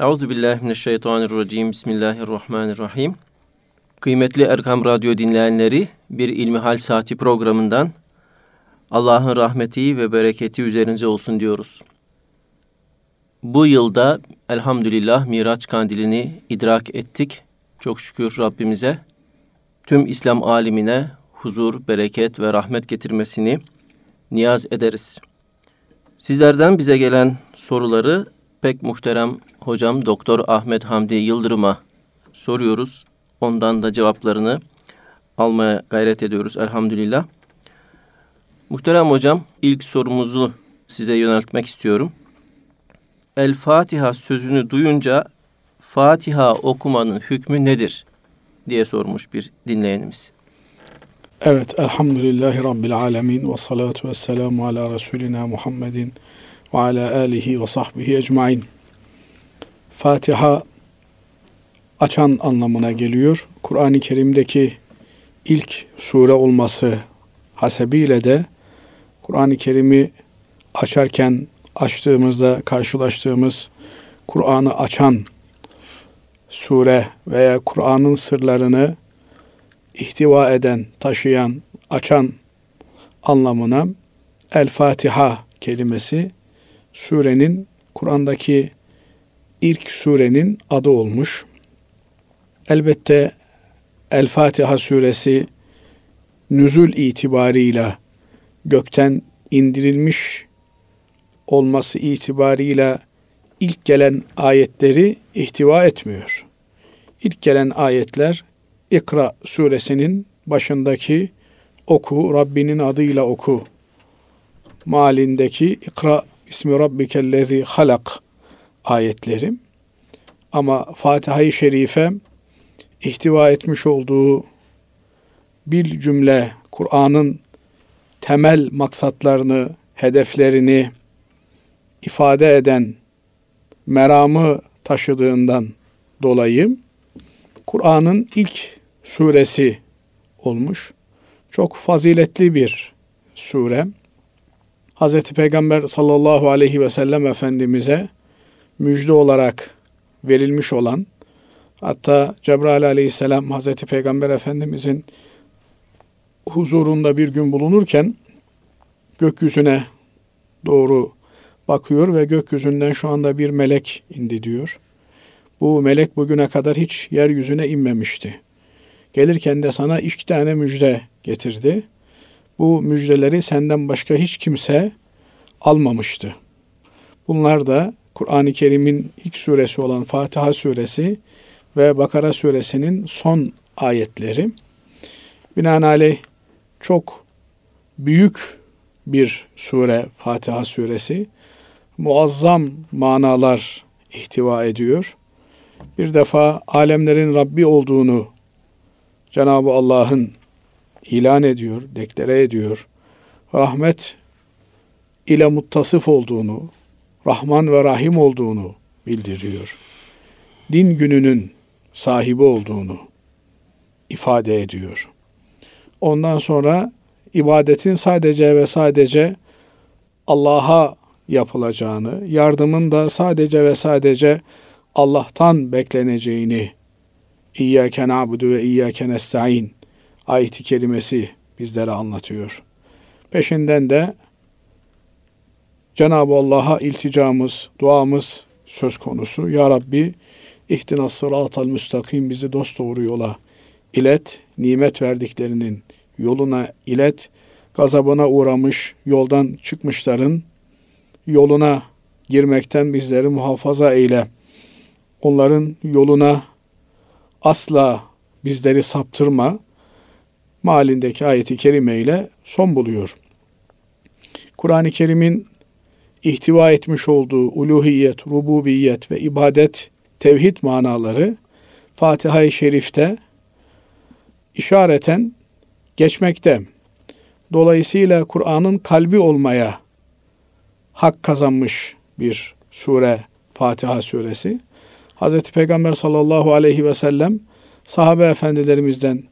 Euzu billahi mineşşeytanirracim. Bismillahirrahmanirrahim. Kıymetli Erkam Radyo dinleyenleri, bir İlmihal Saati programından Allah'ın rahmeti ve bereketi üzerinize olsun diyoruz. Bu yılda elhamdülillah Miraç kandilini idrak ettik. Çok şükür Rabbimize. Tüm İslam alimine huzur, bereket ve rahmet getirmesini niyaz ederiz. Sizlerden bize gelen soruları pek muhterem hocam Doktor Ahmet Hamdi Yıldırım'a soruyoruz. Ondan da cevaplarını almaya gayret ediyoruz elhamdülillah. Muhterem hocam ilk sorumuzu size yöneltmek istiyorum. El Fatiha sözünü duyunca Fatiha okumanın hükmü nedir diye sormuş bir dinleyenimiz. Evet, elhamdülillahi rabbil alemin ve salatu ve selamu ala Resulina Muhammedin ve ala alihi ve sahbihi ecmain. Fatiha açan anlamına geliyor. Kur'an-ı Kerim'deki ilk sure olması hasebiyle de Kur'an-ı Kerim'i açarken açtığımızda karşılaştığımız Kur'an'ı açan sure veya Kur'an'ın sırlarını ihtiva eden, taşıyan, açan anlamına El Fatiha kelimesi surenin Kur'an'daki ilk surenin adı olmuş. Elbette El Fatiha suresi nüzul itibarıyla gökten indirilmiş olması itibarıyla ilk gelen ayetleri ihtiva etmiyor. İlk gelen ayetler İkra suresinin başındaki oku, Rabbinin adıyla oku malindeki İkra ismi rabbikellezi halak ayetleri. Ama Fatiha-i Şerife ihtiva etmiş olduğu bir cümle Kur'an'ın temel maksatlarını, hedeflerini ifade eden meramı taşıdığından dolayı Kur'an'ın ilk suresi olmuş. Çok faziletli bir sure. Hz. Peygamber sallallahu aleyhi ve sellem Efendimiz'e müjde olarak verilmiş olan hatta Cebrail aleyhisselam Hz. Peygamber Efendimiz'in huzurunda bir gün bulunurken gökyüzüne doğru bakıyor ve gökyüzünden şu anda bir melek indi diyor. Bu melek bugüne kadar hiç yeryüzüne inmemişti. Gelirken de sana iki tane müjde getirdi. Bu müjdeleri senden başka hiç kimse almamıştı. Bunlar da Kur'an-ı Kerim'in ilk suresi olan Fatiha suresi ve Bakara suresinin son ayetleri. Binaenaleyh çok büyük bir sure Fatiha suresi. Muazzam manalar ihtiva ediyor. Bir defa alemlerin Rabbi olduğunu Cenab-ı Allah'ın ilan ediyor, deklare ediyor. Rahmet ile muttasıf olduğunu, Rahman ve Rahim olduğunu bildiriyor. Din gününün sahibi olduğunu ifade ediyor. Ondan sonra ibadetin sadece ve sadece Allah'a yapılacağını, yardımın da sadece ve sadece Allah'tan bekleneceğini İyyâke na'budu ve iyyâke nesta'in ayeti kelimesi bizlere anlatıyor. Peşinden de Cenab-ı Allah'a ilticamız, duamız söz konusu. Ya Rabbi ihtinas sıratal müstakim bizi dost doğru yola ilet, nimet verdiklerinin yoluna ilet, gazabına uğramış yoldan çıkmışların yoluna girmekten bizleri muhafaza eyle. Onların yoluna asla bizleri saptırma malindeki ayeti kerime ile son buluyor. Kur'an-ı Kerim'in ihtiva etmiş olduğu uluhiyet, rububiyet ve ibadet, tevhid manaları Fatiha-i Şerif'te işareten geçmekte. Dolayısıyla Kur'an'ın kalbi olmaya hak kazanmış bir sure Fatiha suresi. Hz. Peygamber sallallahu aleyhi ve sellem sahabe efendilerimizden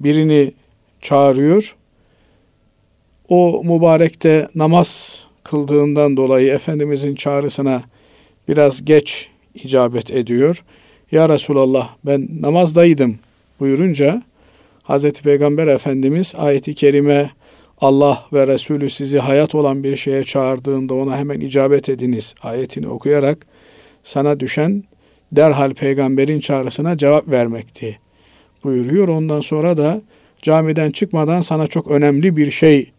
birini çağırıyor. O mübarekte namaz kıldığından dolayı Efendimizin çağrısına biraz geç icabet ediyor. Ya Resulallah ben namazdaydım buyurunca Hazreti Peygamber Efendimiz ayeti kerime Allah ve Resulü sizi hayat olan bir şeye çağırdığında ona hemen icabet ediniz ayetini okuyarak sana düşen derhal peygamberin çağrısına cevap vermekti buyuruyor. Ondan sonra da camiden çıkmadan sana çok önemli bir şey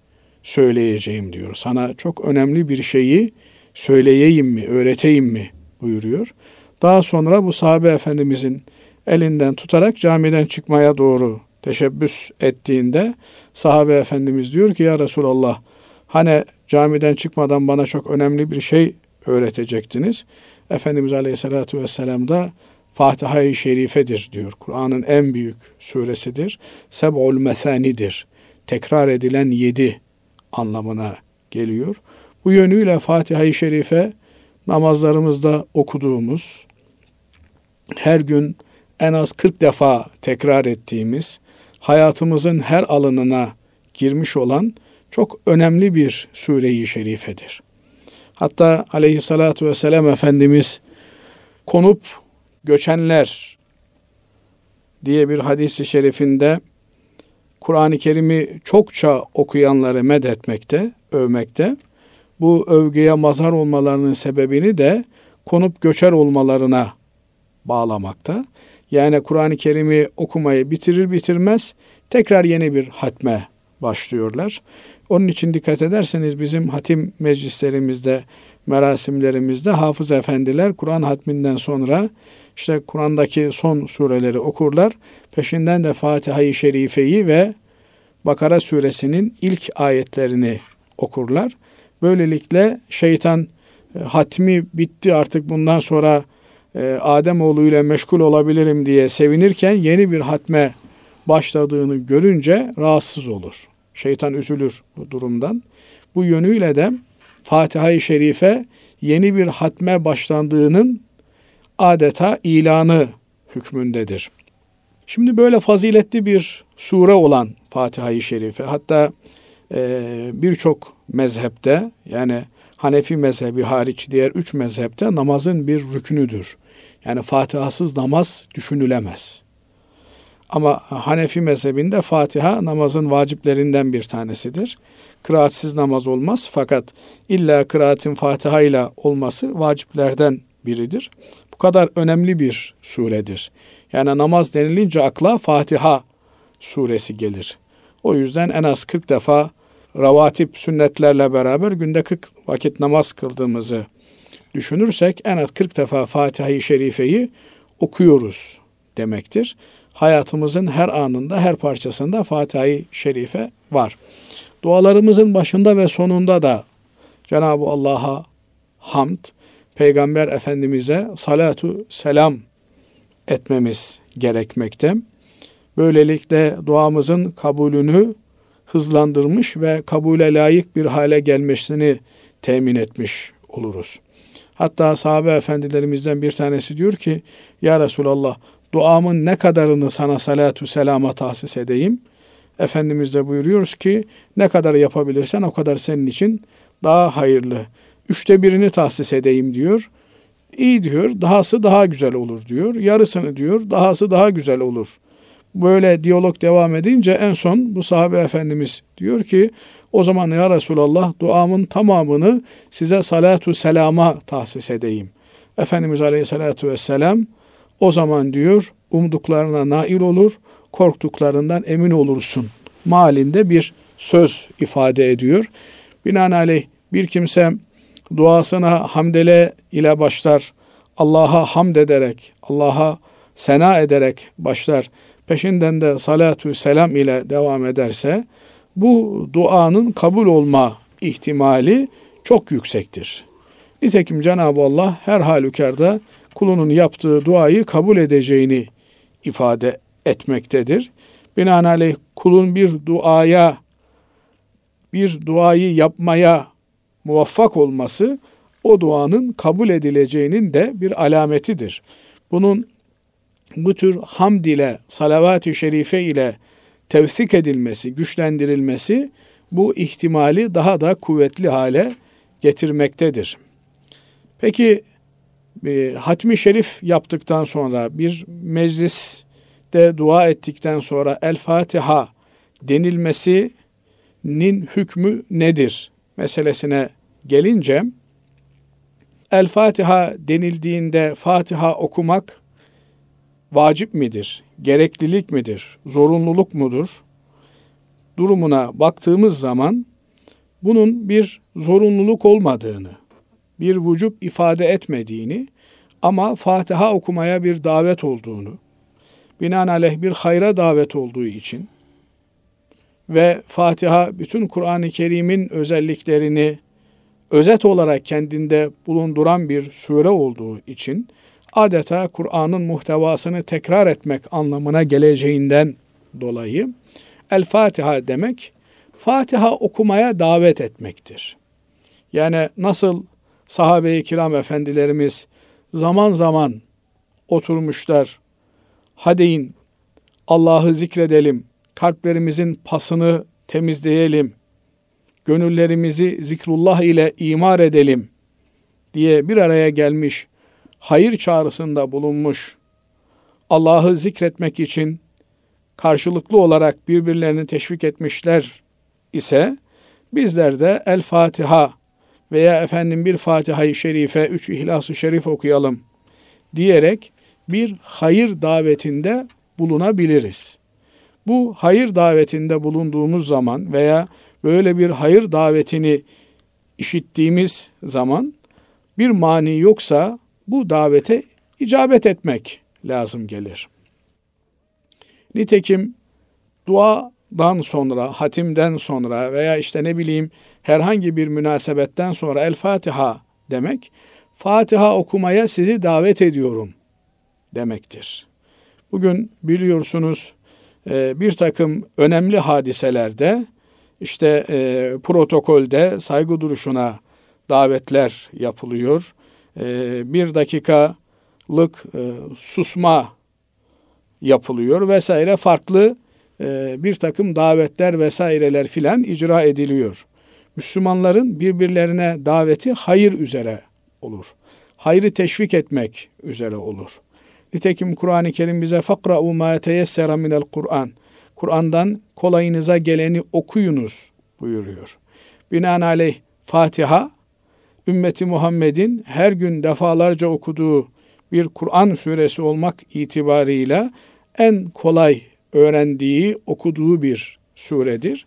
söyleyeceğim diyor. Sana çok önemli bir şeyi söyleyeyim mi, öğreteyim mi buyuruyor. Daha sonra bu sahabe efendimizin elinden tutarak camiden çıkmaya doğru teşebbüs ettiğinde sahabe efendimiz diyor ki ya Resulallah hani camiden çıkmadan bana çok önemli bir şey öğretecektiniz. Efendimiz Aleyhisselatü Vesselam da Fatiha-i Şerife'dir diyor. Kur'an'ın en büyük suresidir. Seb'ul mesanidir. Tekrar edilen yedi anlamına geliyor. Bu yönüyle Fatiha-i Şerife namazlarımızda okuduğumuz, her gün en az 40 defa tekrar ettiğimiz, hayatımızın her alanına girmiş olan çok önemli bir sure-i şerifedir. Hatta aleyhissalatu vesselam Efendimiz konup göçenler diye bir hadisi şerifinde Kur'an-ı Kerim'i çokça okuyanları medetmekte, övmekte. Bu övgüye mazhar olmalarının sebebini de konup göçer olmalarına bağlamakta. Yani Kur'an-ı Kerim'i okumayı bitirir bitirmez tekrar yeni bir hatme başlıyorlar. Onun için dikkat ederseniz bizim hatim meclislerimizde, merasimlerimizde hafız efendiler Kur'an hatminden sonra işte Kur'an'daki son sureleri okurlar. Peşinden de Fatiha-i Şerife'yi ve Bakara suresinin ilk ayetlerini okurlar. Böylelikle şeytan e, hatmi bitti artık bundan sonra e, Adem ile meşgul olabilirim diye sevinirken yeni bir hatme başladığını görünce rahatsız olur. Şeytan üzülür bu durumdan. Bu yönüyle de Fatiha-i Şerife yeni bir hatme başlandığının adeta ilanı hükmündedir. Şimdi böyle faziletli bir sure olan Fatiha-i Şerife hatta e, birçok mezhepte yani Hanefi mezhebi hariç diğer üç mezhepte namazın bir rükünüdür. Yani Fatihasız namaz düşünülemez. Ama Hanefi mezhebinde Fatiha namazın vaciplerinden bir tanesidir. Kıraatsiz namaz olmaz fakat illa kıraatin Fatiha ile olması vaciplerden biridir. Bu kadar önemli bir suredir. Yani namaz denilince akla Fatiha suresi gelir. O yüzden en az 40 defa ravatip sünnetlerle beraber günde 40 vakit namaz kıldığımızı düşünürsek en az 40 defa Fatiha-i Şerife'yi okuyoruz demektir. Hayatımızın her anında, her parçasında Fatiha-i Şerife var. Dualarımızın başında ve sonunda da Cenab-ı Allah'a hamd, Peygamber Efendimiz'e salatu selam etmemiz gerekmekte. Böylelikle duamızın kabulünü hızlandırmış ve kabule layık bir hale gelmesini temin etmiş oluruz. Hatta sahabe efendilerimizden bir tanesi diyor ki, Ya Resulallah duamın ne kadarını sana salatu selama tahsis edeyim? Efendimiz de buyuruyoruz ki, ne kadar yapabilirsen o kadar senin için daha hayırlı. Üçte birini tahsis edeyim diyor. İyi diyor, dahası daha güzel olur diyor. Yarısını diyor, dahası daha güzel olur. Böyle diyalog devam edince en son bu sahabe efendimiz diyor ki o zaman ya Resulallah duamın tamamını size salatu selama tahsis edeyim. Efendimiz Aleyhisselatü Vesselam o zaman diyor umduklarına nail olur, korktuklarından emin olursun. Malinde bir söz ifade ediyor. Binaenaleyh bir kimse duasına hamdele ile başlar. Allah'a hamd ederek, Allah'a sena ederek başlar. Peşinden de salatu selam ile devam ederse bu duanın kabul olma ihtimali çok yüksektir. Nitekim Cenab-ı Allah her halükarda kulunun yaptığı duayı kabul edeceğini ifade etmektedir. Binaenaleyh kulun bir duaya, bir duayı yapmaya muvaffak olması o duanın kabul edileceğinin de bir alametidir. Bunun bu tür hamd ile, salavat-ı şerife ile tevsik edilmesi, güçlendirilmesi bu ihtimali daha da kuvvetli hale getirmektedir. Peki e, hatmi şerif yaptıktan sonra bir mecliste dua ettikten sonra El Fatiha denilmesinin hükmü nedir meselesine gelince El Fatiha denildiğinde Fatiha okumak vacip midir? Gereklilik midir? Zorunluluk mudur? Durumuna baktığımız zaman bunun bir zorunluluk olmadığını, bir vücub ifade etmediğini ama Fatiha okumaya bir davet olduğunu, binaenaleyh bir hayra davet olduğu için ve Fatiha bütün Kur'an-ı Kerim'in özelliklerini özet olarak kendinde bulunduran bir sure olduğu için adeta Kur'an'ın muhtevasını tekrar etmek anlamına geleceğinden dolayı El Fatiha demek Fatiha okumaya davet etmektir. Yani nasıl sahabe-i kiram efendilerimiz zaman zaman oturmuşlar. Hadeyin Allah'ı zikredelim, kalplerimizin pasını temizleyelim, gönüllerimizi zikrullah ile imar edelim diye bir araya gelmiş, hayır çağrısında bulunmuş, Allah'ı zikretmek için karşılıklı olarak birbirlerini teşvik etmişler ise bizler de El Fatiha veya efendim bir Fatiha-i Şerife, üç İhlas-ı Şerif okuyalım diyerek bir hayır davetinde bulunabiliriz. Bu hayır davetinde bulunduğumuz zaman veya böyle bir hayır davetini işittiğimiz zaman bir mani yoksa bu davete icabet etmek lazım gelir. Nitekim duadan sonra, hatimden sonra veya işte ne bileyim herhangi bir münasebetten sonra El Fatiha demek, Fatiha okumaya sizi davet ediyorum demektir. Bugün biliyorsunuz e, bir takım önemli hadiselerde işte e, protokolde saygı duruşuna davetler yapılıyor. E, bir dakikalık susma yapılıyor vesaire farklı bir takım davetler vesaireler filan icra ediliyor. Müslümanların birbirlerine daveti hayır üzere olur. Hayrı teşvik etmek üzere olur. Nitekim Kur'an-ı Kerim bize fakra'u ma teyessera minel Kur'an. Kur'an'dan kolayınıza geleni okuyunuz buyuruyor. Binaenaleyh Fatiha ümmeti Muhammed'in her gün defalarca okuduğu bir Kur'an suresi olmak itibarıyla en kolay öğrendiği, okuduğu bir suredir.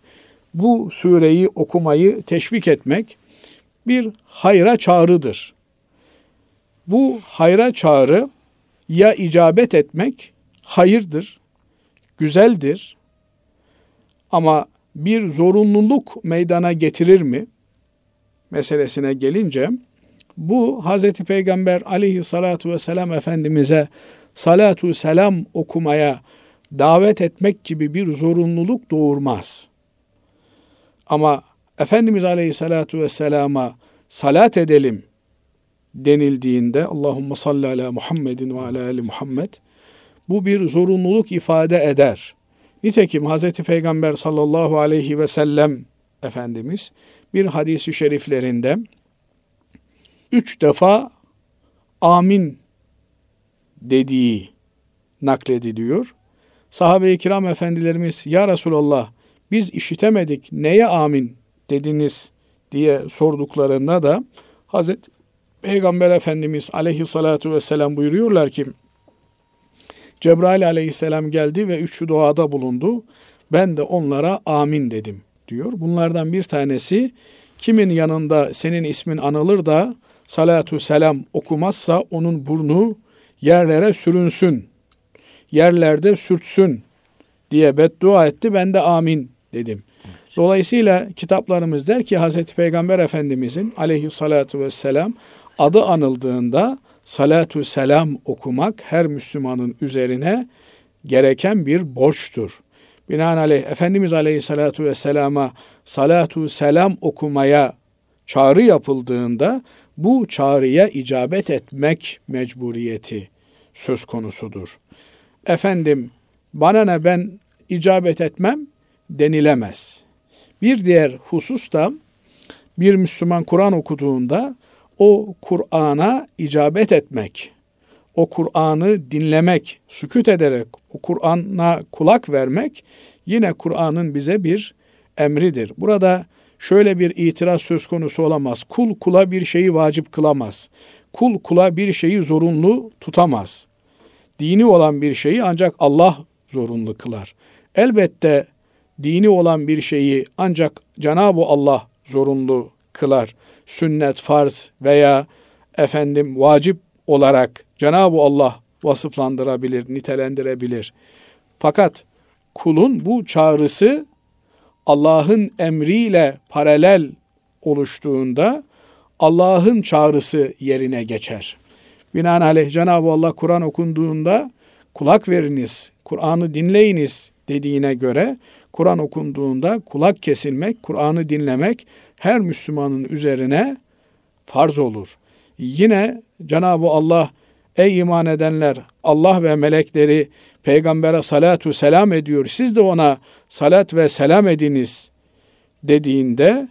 Bu sureyi okumayı teşvik etmek bir hayra çağrıdır. Bu hayra çağrı ya icabet etmek hayırdır, güzeldir ama bir zorunluluk meydana getirir mi? Meselesine gelince bu Hz. Peygamber aleyhissalatu vesselam Efendimiz'e salatu selam okumaya davet etmek gibi bir zorunluluk doğurmaz. Ama Efendimiz aleyhissalatu vesselama salat edelim denildiğinde Allahümme salli ala Muhammedin ve ala ali Muhammed bu bir zorunluluk ifade eder. Nitekim Hz. Peygamber sallallahu aleyhi ve sellem Efendimiz bir hadisi şeriflerinde üç defa amin dediği naklediliyor. Sahabe-i kiram efendilerimiz ya Resulallah biz işitemedik neye amin dediniz diye sorduklarında da Hazreti Peygamber Efendimiz aleyhissalatu vesselam buyuruyorlar ki Cebrail aleyhisselam geldi ve üç duada bulundu. Ben de onlara amin dedim diyor. Bunlardan bir tanesi kimin yanında senin ismin anılır da salatu selam okumazsa onun burnu yerlere sürünsün. Yerlerde sürtsün diye beddua etti. Ben de amin dedim. Dolayısıyla kitaplarımız der ki Hazreti Peygamber Efendimizin aleyhissalatu vesselam adı anıldığında salatu selam okumak her Müslümanın üzerine gereken bir borçtur. Binaenaleyh Efendimiz Aleyhissalatu Vesselam'a salatu selam okumaya çağrı yapıldığında bu çağrıya icabet etmek mecburiyeti söz konusudur. Efendim bana ne ben icabet etmem denilemez. Bir diğer husus da bir Müslüman Kur'an okuduğunda o Kur'an'a icabet etmek, o Kur'an'ı dinlemek, sükut ederek o Kur'an'a kulak vermek yine Kur'an'ın bize bir emridir. Burada şöyle bir itiraz söz konusu olamaz. Kul kula bir şeyi vacip kılamaz. Kul kula bir şeyi zorunlu tutamaz. Dini olan bir şeyi ancak Allah zorunlu kılar. Elbette dini olan bir şeyi ancak Cenab-ı Allah zorunlu kılar. Sünnet, farz veya efendim vacip olarak Cenab-ı Allah vasıflandırabilir, nitelendirebilir. Fakat kulun bu çağrısı Allah'ın emriyle paralel oluştuğunda Allah'ın çağrısı yerine geçer. Binaenaleyh Cenab-ı Allah Kur'an okunduğunda kulak veriniz, Kur'an'ı dinleyiniz dediğine göre Kur'an okunduğunda kulak kesilmek, Kur'an'ı dinlemek her Müslümanın üzerine farz olur. Yine Cenab-ı Allah ey iman edenler Allah ve melekleri peygambere salatu selam ediyor. Siz de ona salat ve selam ediniz dediğinde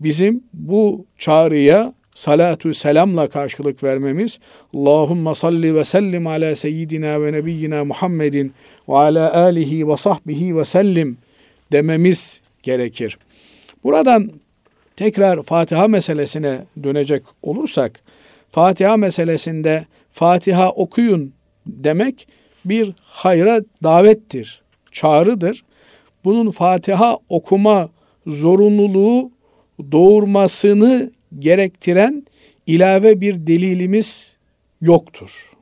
bizim bu çağrıya salatu selamla karşılık vermemiz Allahumma salli ve sellim ala seyyidina ve nebiyyina Muhammedin ve ala alihi ve sahbihi ve sellim dememiz gerekir. Buradan tekrar Fatiha meselesine dönecek olursak Fatiha meselesinde Fatiha okuyun demek bir hayra davettir, çağrıdır. Bunun Fatiha okuma zorunluluğu doğurmasını gerektiren ilave bir delilimiz yoktur.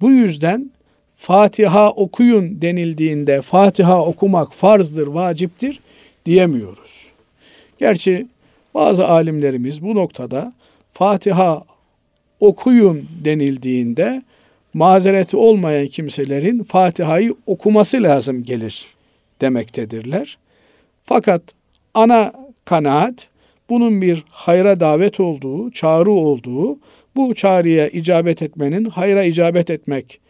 Bu yüzden Fatiha okuyun denildiğinde Fatiha okumak farzdır, vaciptir diyemiyoruz. Gerçi bazı alimlerimiz bu noktada Fatiha okuyun denildiğinde mazereti olmayan kimselerin Fatiha'yı okuması lazım gelir demektedirler. Fakat ana kanaat bunun bir hayra davet olduğu, çağrı olduğu, bu çağrıya icabet etmenin hayra icabet etmek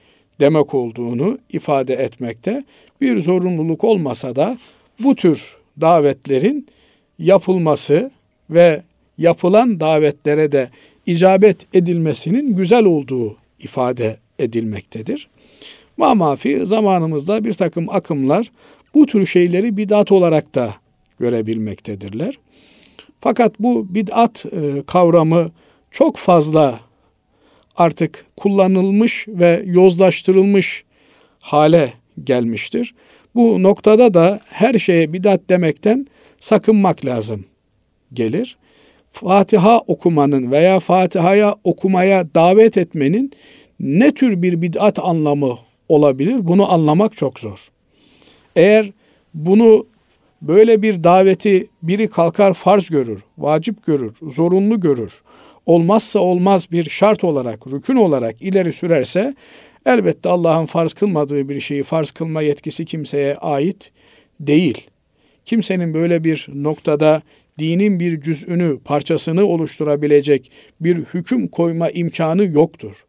demek olduğunu ifade etmekte. Bir zorunluluk olmasa da bu tür davetlerin yapılması ve yapılan davetlere de icabet edilmesinin güzel olduğu ifade edilmektedir. Mamafi zamanımızda bir takım akımlar bu tür şeyleri bid'at olarak da görebilmektedirler. Fakat bu bid'at e, kavramı çok fazla artık kullanılmış ve yozlaştırılmış hale gelmiştir. Bu noktada da her şeye bid'at demekten sakınmak lazım gelir. Fatiha okumanın veya Fatiha'ya okumaya davet etmenin ne tür bir bid'at anlamı olabilir? Bunu anlamak çok zor. Eğer bunu böyle bir daveti biri kalkar farz görür, vacip görür, zorunlu görür, olmazsa olmaz bir şart olarak, rükün olarak ileri sürerse elbette Allah'ın farz kılmadığı bir şeyi farz kılma yetkisi kimseye ait değil. Kimsenin böyle bir noktada dinin bir cüz'ünü, parçasını oluşturabilecek bir hüküm koyma imkanı yoktur.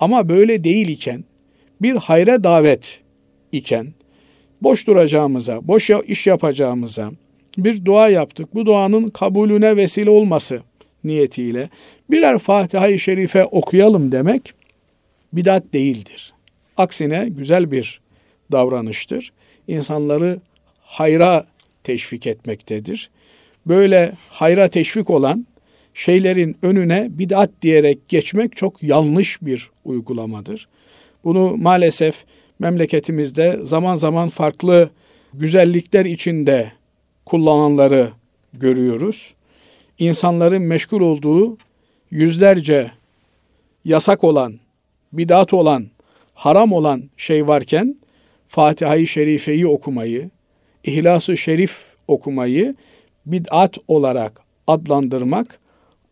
Ama böyle değil iken, bir hayra davet iken, boş duracağımıza, boş iş yapacağımıza bir dua yaptık. Bu duanın kabulüne vesile olması niyetiyle birer Fatiha-i Şerife okuyalım demek bidat değildir. Aksine güzel bir davranıştır. İnsanları hayra teşvik etmektedir. Böyle hayra teşvik olan şeylerin önüne bid'at diyerek geçmek çok yanlış bir uygulamadır. Bunu maalesef memleketimizde zaman zaman farklı güzellikler içinde kullananları görüyoruz. İnsanların meşgul olduğu yüzlerce yasak olan, bidat olan, haram olan şey varken Fatiha-i Şerife'yi okumayı, İhlas-ı Şerif okumayı bid'at olarak adlandırmak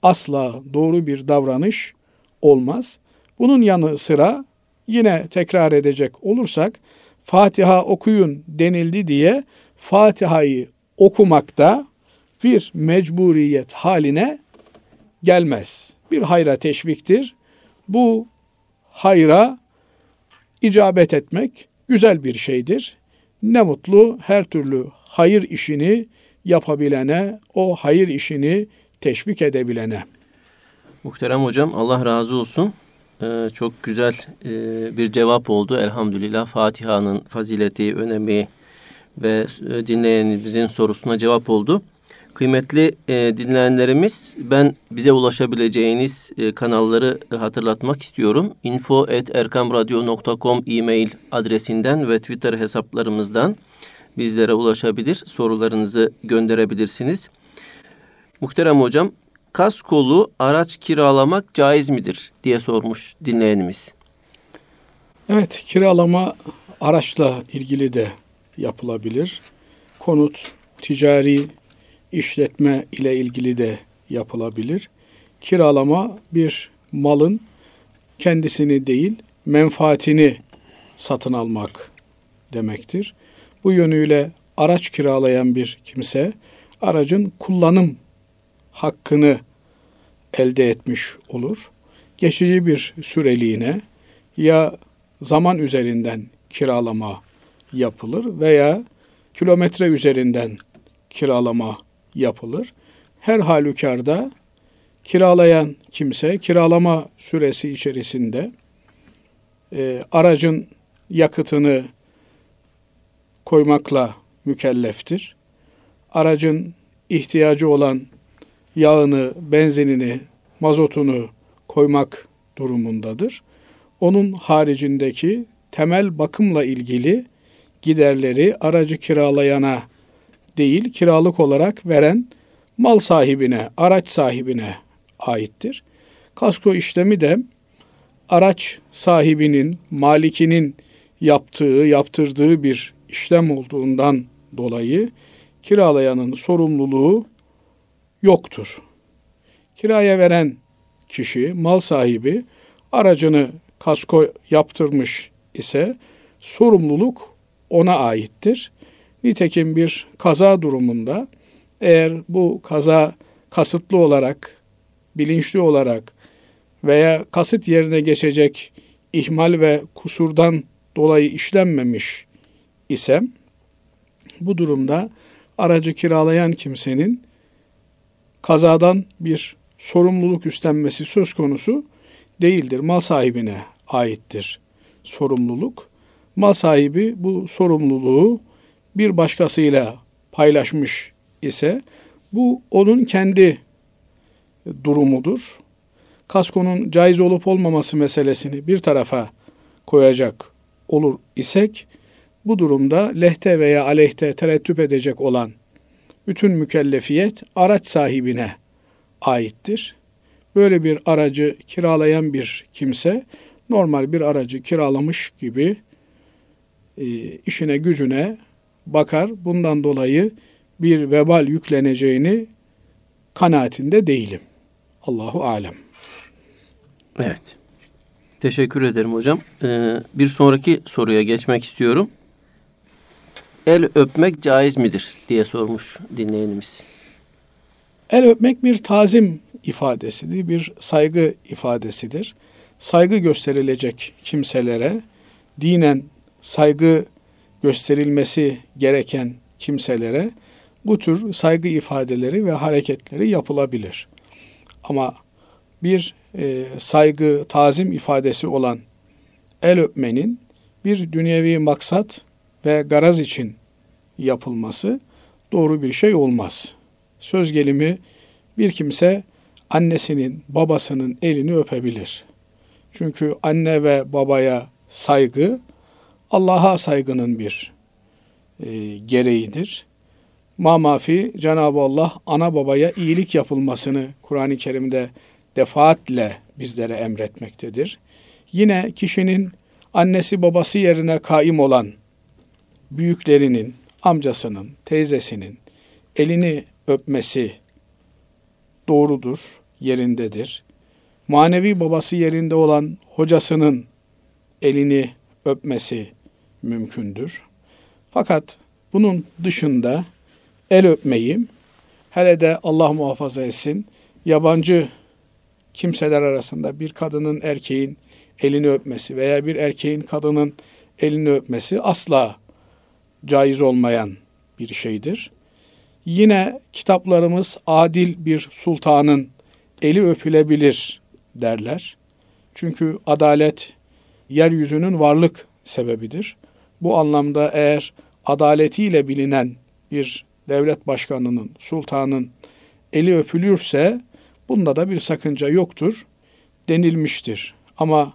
asla doğru bir davranış olmaz. Bunun yanı sıra yine tekrar edecek olursak Fatiha okuyun denildi diye Fatiha'yı okumakta bir mecburiyet haline gelmez. Bir hayra teşviktir. Bu hayra icabet etmek güzel bir şeydir. Ne mutlu her türlü hayır işini yapabilene, o hayır işini teşvik edebilene. Muhterem hocam Allah razı olsun. Ee, çok güzel e, bir cevap oldu elhamdülillah. Fatiha'nın fazileti, önemi ve e, dinleyenimizin sorusuna cevap oldu. Kıymetli e, dinleyenlerimiz ben bize ulaşabileceğiniz e, kanalları hatırlatmak istiyorum. info.erkamradyo.com e-mail adresinden ve Twitter hesaplarımızdan bizlere ulaşabilir, sorularınızı gönderebilirsiniz. Muhterem hocam, kaskolu araç kiralamak caiz midir diye sormuş dinleyenimiz. Evet, kiralama araçla ilgili de yapılabilir. Konut, ticari işletme ile ilgili de yapılabilir. Kiralama bir malın kendisini değil, menfaatini satın almak demektir. Bu yönüyle araç kiralayan bir kimse aracın kullanım hakkını elde etmiş olur. Geçici bir süreliğine ya zaman üzerinden kiralama yapılır veya kilometre üzerinden kiralama yapılır. Her halükarda kiralayan kimse kiralama süresi içerisinde e, aracın yakıtını koymakla mükelleftir. Aracın ihtiyacı olan yağını, benzinini, mazotunu koymak durumundadır. Onun haricindeki temel bakımla ilgili giderleri aracı kiralayana değil, kiralık olarak veren mal sahibine, araç sahibine aittir. Kasko işlemi de araç sahibinin, malikinin yaptığı, yaptırdığı bir işlem olduğundan dolayı kiralayanın sorumluluğu yoktur. Kiraya veren kişi, mal sahibi aracını kasko yaptırmış ise sorumluluk ona aittir. Nitekim bir kaza durumunda eğer bu kaza kasıtlı olarak, bilinçli olarak veya kasıt yerine geçecek ihmal ve kusurdan dolayı işlenmemiş isem bu durumda aracı kiralayan kimsenin kazadan bir sorumluluk üstlenmesi söz konusu değildir. Mal sahibine aittir sorumluluk. Mal sahibi bu sorumluluğu bir başkasıyla paylaşmış ise bu onun kendi durumudur. Kaskonun caiz olup olmaması meselesini bir tarafa koyacak olur isek bu durumda lehte veya aleyhte terettüp edecek olan bütün mükellefiyet araç sahibine aittir. Böyle bir aracı kiralayan bir kimse normal bir aracı kiralamış gibi e, işine gücüne bakar. Bundan dolayı bir vebal yükleneceğini kanaatinde değilim. Allahu alem. Evet. Teşekkür ederim hocam. Ee, bir sonraki soruya geçmek istiyorum. El öpmek caiz midir diye sormuş dinleyenimiz. El öpmek bir tazim ifadesidir, bir saygı ifadesidir. Saygı gösterilecek kimselere dinen saygı gösterilmesi gereken kimselere bu tür saygı ifadeleri ve hareketleri yapılabilir. Ama bir e, saygı, tazim ifadesi olan el öpmenin bir dünyevi maksat ve garaz için yapılması doğru bir şey olmaz. Söz gelimi bir kimse annesinin, babasının elini öpebilir. Çünkü anne ve babaya saygı Allah'a saygının bir e, gereğidir. Ma mafi Cenab-ı Allah ana babaya iyilik yapılmasını Kur'an-ı Kerim'de defaatle bizlere emretmektedir. Yine kişinin annesi babası yerine kaim olan büyüklerinin, amcasının, teyzesinin elini öpmesi doğrudur, yerindedir. Manevi babası yerinde olan hocasının elini öpmesi mümkündür. Fakat bunun dışında el öpmeyi hele de Allah muhafaza etsin yabancı kimseler arasında bir kadının erkeğin elini öpmesi veya bir erkeğin kadının elini öpmesi asla caiz olmayan bir şeydir. Yine kitaplarımız adil bir sultanın eli öpülebilir derler. Çünkü adalet yeryüzünün varlık sebebidir. Bu anlamda eğer adaletiyle bilinen bir devlet başkanının, sultanın eli öpülürse bunda da bir sakınca yoktur denilmiştir. Ama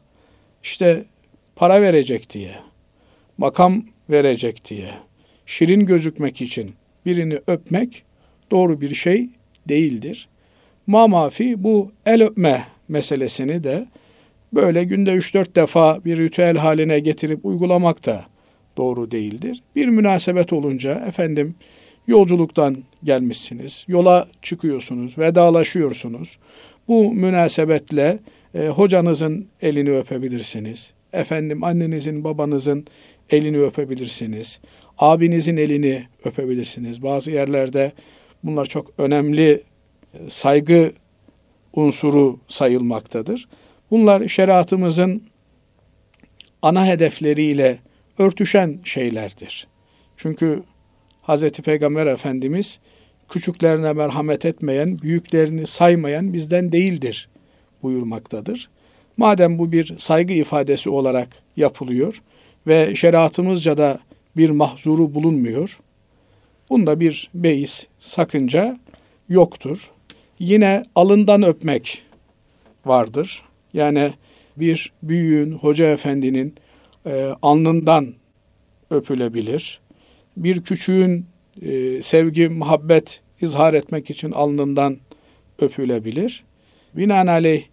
işte para verecek diye, makam verecek diye, şirin gözükmek için birini öpmek doğru bir şey değildir. Mamafi bu el öpme meselesini de böyle günde 3-4 defa bir ritüel haline getirip uygulamak da doğru değildir. Bir münasebet olunca efendim yolculuktan gelmişsiniz, yola çıkıyorsunuz, vedalaşıyorsunuz. Bu münasebetle e, hocanızın elini öpebilirsiniz. Efendim annenizin, babanızın elini öpebilirsiniz. Abinizin elini öpebilirsiniz. Bazı yerlerde bunlar çok önemli e, saygı unsuru sayılmaktadır. Bunlar şeriatımızın ana hedefleriyle örtüşen şeylerdir. Çünkü Hz. Peygamber Efendimiz küçüklerine merhamet etmeyen, büyüklerini saymayan bizden değildir buyurmaktadır. Madem bu bir saygı ifadesi olarak yapılıyor ve şeriatımızca da bir mahzuru bulunmuyor, bunda bir beis, sakınca yoktur. Yine alından öpmek vardır. Yani bir büyüğün, hoca efendinin e, alnından öpülebilir. Bir küçüğün e, sevgi, muhabbet izhar etmek için alnından öpülebilir. Binaenaleyh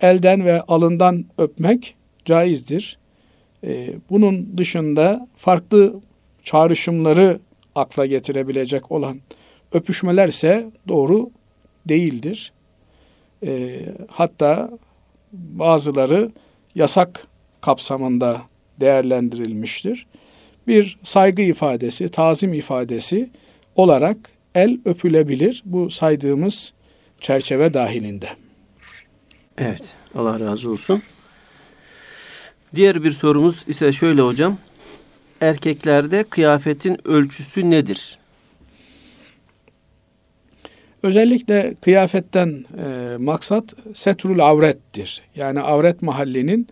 elden ve alından öpmek caizdir. E, bunun dışında farklı çağrışımları akla getirebilecek olan öpüşmelerse doğru değildir. E, hatta bazıları yasak kapsamında değerlendirilmiştir. Bir saygı ifadesi, tazim ifadesi olarak el öpülebilir bu saydığımız çerçeve dahilinde. Evet, Allah razı olsun. Diğer bir sorumuz ise şöyle hocam. Erkeklerde kıyafetin ölçüsü nedir? Özellikle kıyafetten e, maksat setrul avrettir. Yani avret mahallinin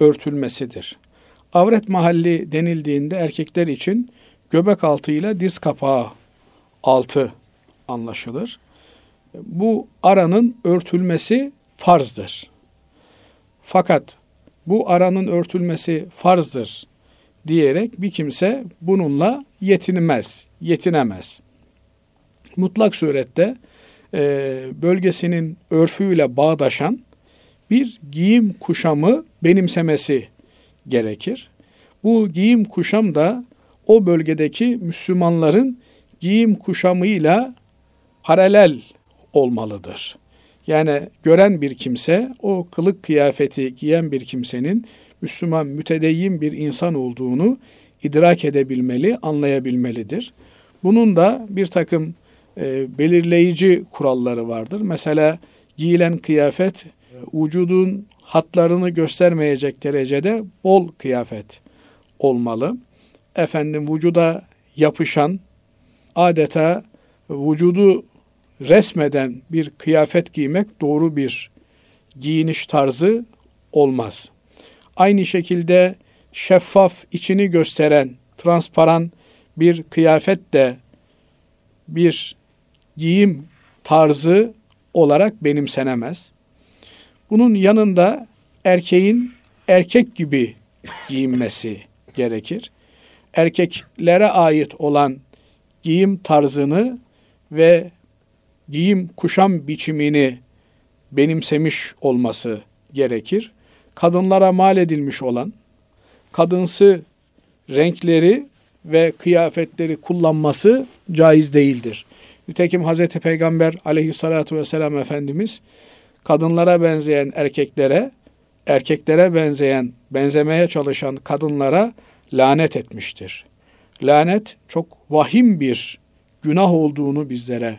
örtülmesidir. Avret mahalli denildiğinde erkekler için göbek altı ile diz kapağı altı anlaşılır. Bu aranın örtülmesi farzdır. Fakat bu aranın örtülmesi farzdır diyerek bir kimse bununla yetinmez, yetinemez. Mutlak surette e, bölgesinin örfüyle bağdaşan bir giyim kuşamı benimsemesi gerekir. Bu giyim kuşam da o bölgedeki Müslümanların giyim kuşamıyla paralel olmalıdır. Yani gören bir kimse o kılık kıyafeti giyen bir kimsenin Müslüman mütedeyyin bir insan olduğunu idrak edebilmeli, anlayabilmelidir. Bunun da bir takım e, belirleyici kuralları vardır. Mesela giyilen kıyafet e, vücudun hatlarını göstermeyecek derecede bol kıyafet olmalı. Efendim vücuda yapışan adeta vücudu resmeden bir kıyafet giymek doğru bir giyiniş tarzı olmaz. Aynı şekilde şeffaf içini gösteren transparan bir kıyafet de bir giyim tarzı olarak benimsenemez. Bunun yanında erkeğin erkek gibi giyinmesi gerekir. Erkeklere ait olan giyim tarzını ve giyim kuşam biçimini benimsemiş olması gerekir. Kadınlara mal edilmiş olan kadınsı renkleri ve kıyafetleri kullanması caiz değildir. Nitekim Hz. Peygamber aleyhissalatu vesselam Efendimiz kadınlara benzeyen erkeklere, erkeklere benzeyen, benzemeye çalışan kadınlara lanet etmiştir. Lanet çok vahim bir günah olduğunu bizlere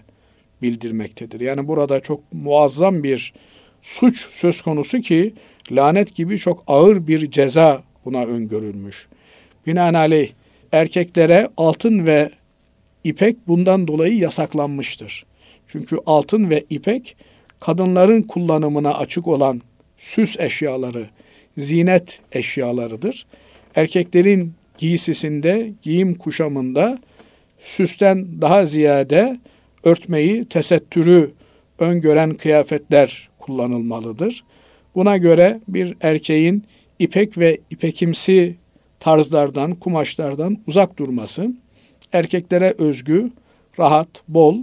bildirmektedir. Yani burada çok muazzam bir suç söz konusu ki lanet gibi çok ağır bir ceza buna öngörülmüş. Binaenaleyh erkeklere altın ve ipek bundan dolayı yasaklanmıştır. Çünkü altın ve ipek kadınların kullanımına açık olan süs eşyaları, zinet eşyalarıdır. Erkeklerin giysisinde, giyim kuşamında süsten daha ziyade örtmeyi, tesettürü öngören kıyafetler kullanılmalıdır. Buna göre bir erkeğin ipek ve ipekimsi tarzlardan, kumaşlardan uzak durması, erkeklere özgü, rahat, bol,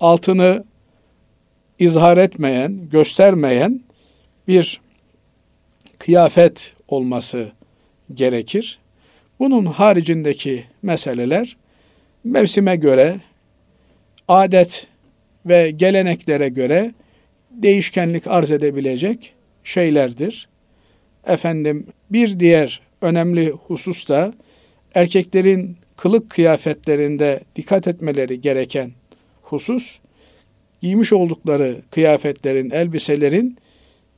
altını izhar etmeyen, göstermeyen bir kıyafet olması gerekir. Bunun haricindeki meseleler mevsime göre, adet ve geleneklere göre değişkenlik arz edebilecek şeylerdir. Efendim bir diğer önemli husus da erkeklerin kılık kıyafetlerinde dikkat etmeleri gereken husus giymiş oldukları kıyafetlerin, elbiselerin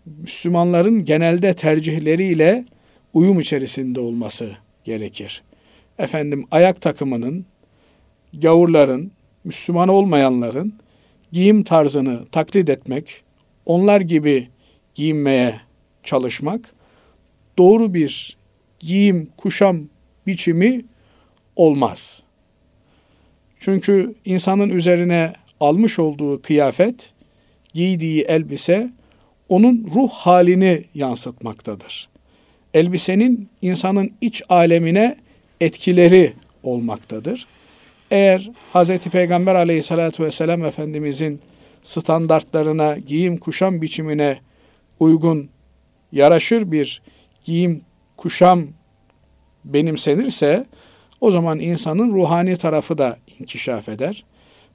Müslümanların genelde tercihleriyle uyum içerisinde olması gerekir. Efendim ayak takımının, gavurların, Müslüman olmayanların giyim tarzını taklit etmek, onlar gibi giyinmeye çalışmak doğru bir giyim, kuşam biçimi olmaz. Çünkü insanın üzerine almış olduğu kıyafet, giydiği elbise onun ruh halini yansıtmaktadır. Elbisenin insanın iç alemine etkileri olmaktadır. Eğer Hz. Peygamber aleyhissalatü vesselam Efendimizin standartlarına, giyim kuşam biçimine uygun, yaraşır bir giyim kuşam benimsenirse o zaman insanın ruhani tarafı da inkişaf eder.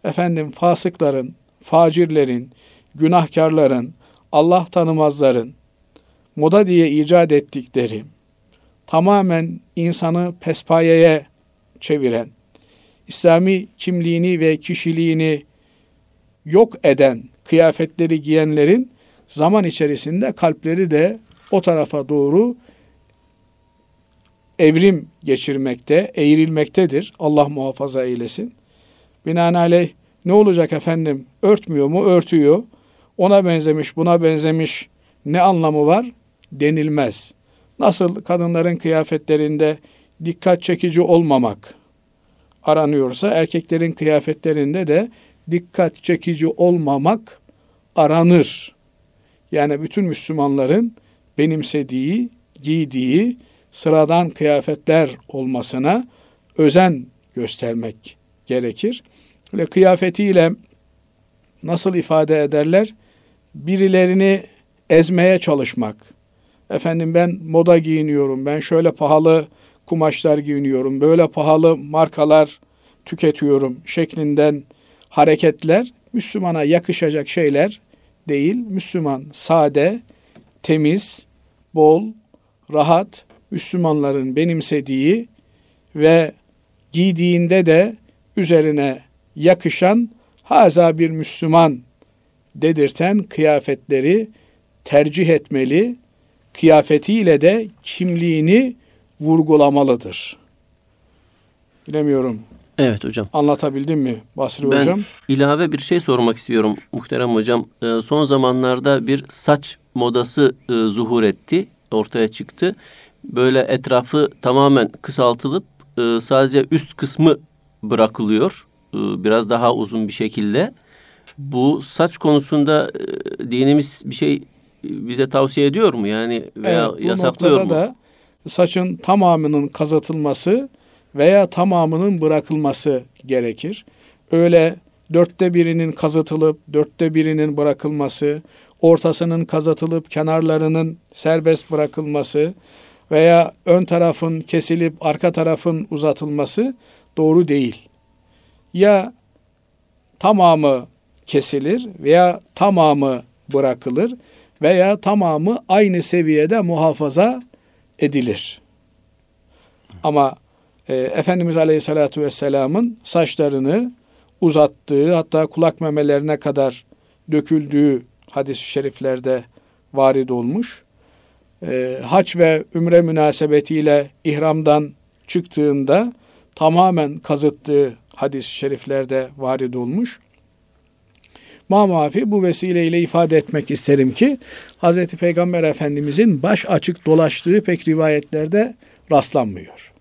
Efendim fasıkların, facirlerin, günahkarların, Allah tanımazların moda diye icat ettikleri tamamen insanı pespayeye çeviren, İslami kimliğini ve kişiliğini yok eden kıyafetleri giyenlerin zaman içerisinde kalpleri de o tarafa doğru evrim geçirmekte, eğrilmektedir. Allah muhafaza eylesin. Binaenaleyh ne olacak efendim? Örtmüyor mu? Örtüyor. Ona benzemiş, buna benzemiş ne anlamı var? Denilmez. Nasıl kadınların kıyafetlerinde dikkat çekici olmamak aranıyorsa erkeklerin kıyafetlerinde de dikkat çekici olmamak aranır. Yani bütün Müslümanların benimsediği, giydiği sıradan kıyafetler olmasına özen göstermek gerekir. Böyle kıyafetiyle nasıl ifade ederler? Birilerini ezmeye çalışmak. Efendim ben moda giyiniyorum, ben şöyle pahalı kumaşlar giyiniyorum, böyle pahalı markalar tüketiyorum şeklinden hareketler Müslümana yakışacak şeyler değil. Müslüman sade, temiz, bol, rahat, Müslümanların benimsediği ve giydiğinde de üzerine yakışan haza bir Müslüman dedirten kıyafetleri tercih etmeli, kıyafetiyle de kimliğini vurgulamalıdır. Bilemiyorum. Evet hocam. Anlatabildim mi Basri ben hocam? ilave bir şey sormak istiyorum muhterem hocam. Ee, son zamanlarda bir saç modası e, zuhur etti, ortaya çıktı. Böyle etrafı tamamen kısaltılıp e, sadece üst kısmı bırakılıyor. E, biraz daha uzun bir şekilde. Bu saç konusunda e, dinimiz bir şey bize tavsiye ediyor mu? Yani veya evet, bu yasaklıyor mu? da saçın tamamının kazatılması veya tamamının bırakılması gerekir. Öyle dörtte birinin kazıtılıp dörtte birinin bırakılması, ortasının kazatılıp kenarlarının serbest bırakılması veya ön tarafın kesilip arka tarafın uzatılması doğru değil. Ya tamamı kesilir veya tamamı bırakılır veya tamamı aynı seviyede muhafaza edilir. Ama e, Efendimiz Aleyhisselatü Vesselam'ın saçlarını uzattığı hatta kulak memelerine kadar döküldüğü hadis-i şeriflerde varid olmuş. E, hac ve ümre münasebetiyle ihramdan çıktığında tamamen kazıttığı hadis-i şeriflerde varid olmuş. Mamafi bu vesileyle ifade etmek isterim ki Hz. Peygamber Efendimizin baş açık dolaştığı pek rivayetlerde rastlanmıyor.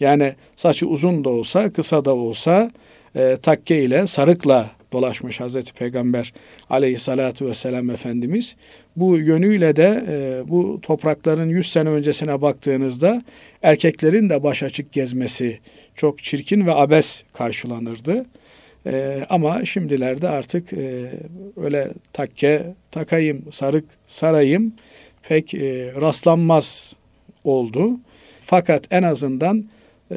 Yani saçı uzun da olsa, kısa da olsa e, takke ile, sarıkla dolaşmış Hazreti Peygamber aleyhissalatu vesselam Efendimiz. Bu yönüyle de e, bu toprakların 100 sene öncesine baktığınızda erkeklerin de baş açık gezmesi çok çirkin ve abes karşılanırdı. E, ama şimdilerde artık e, öyle takke takayım, sarık sarayım pek e, rastlanmaz oldu. Fakat en azından e,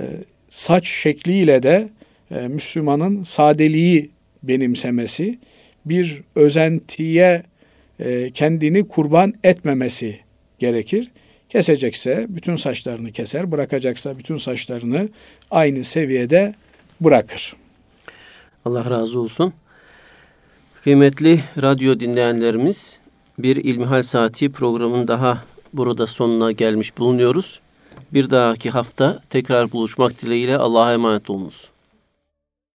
saç şekliyle de e, Müslümanın sadeliği benimsemesi, bir özentiye e, kendini kurban etmemesi gerekir. Kesecekse bütün saçlarını keser, bırakacaksa bütün saçlarını aynı seviyede bırakır. Allah razı olsun. Kıymetli radyo dinleyenlerimiz, bir İlmihal Saati programın daha burada sonuna gelmiş bulunuyoruz. Bir dahaki hafta tekrar buluşmak dileğiyle Allah'a emanet olunuz.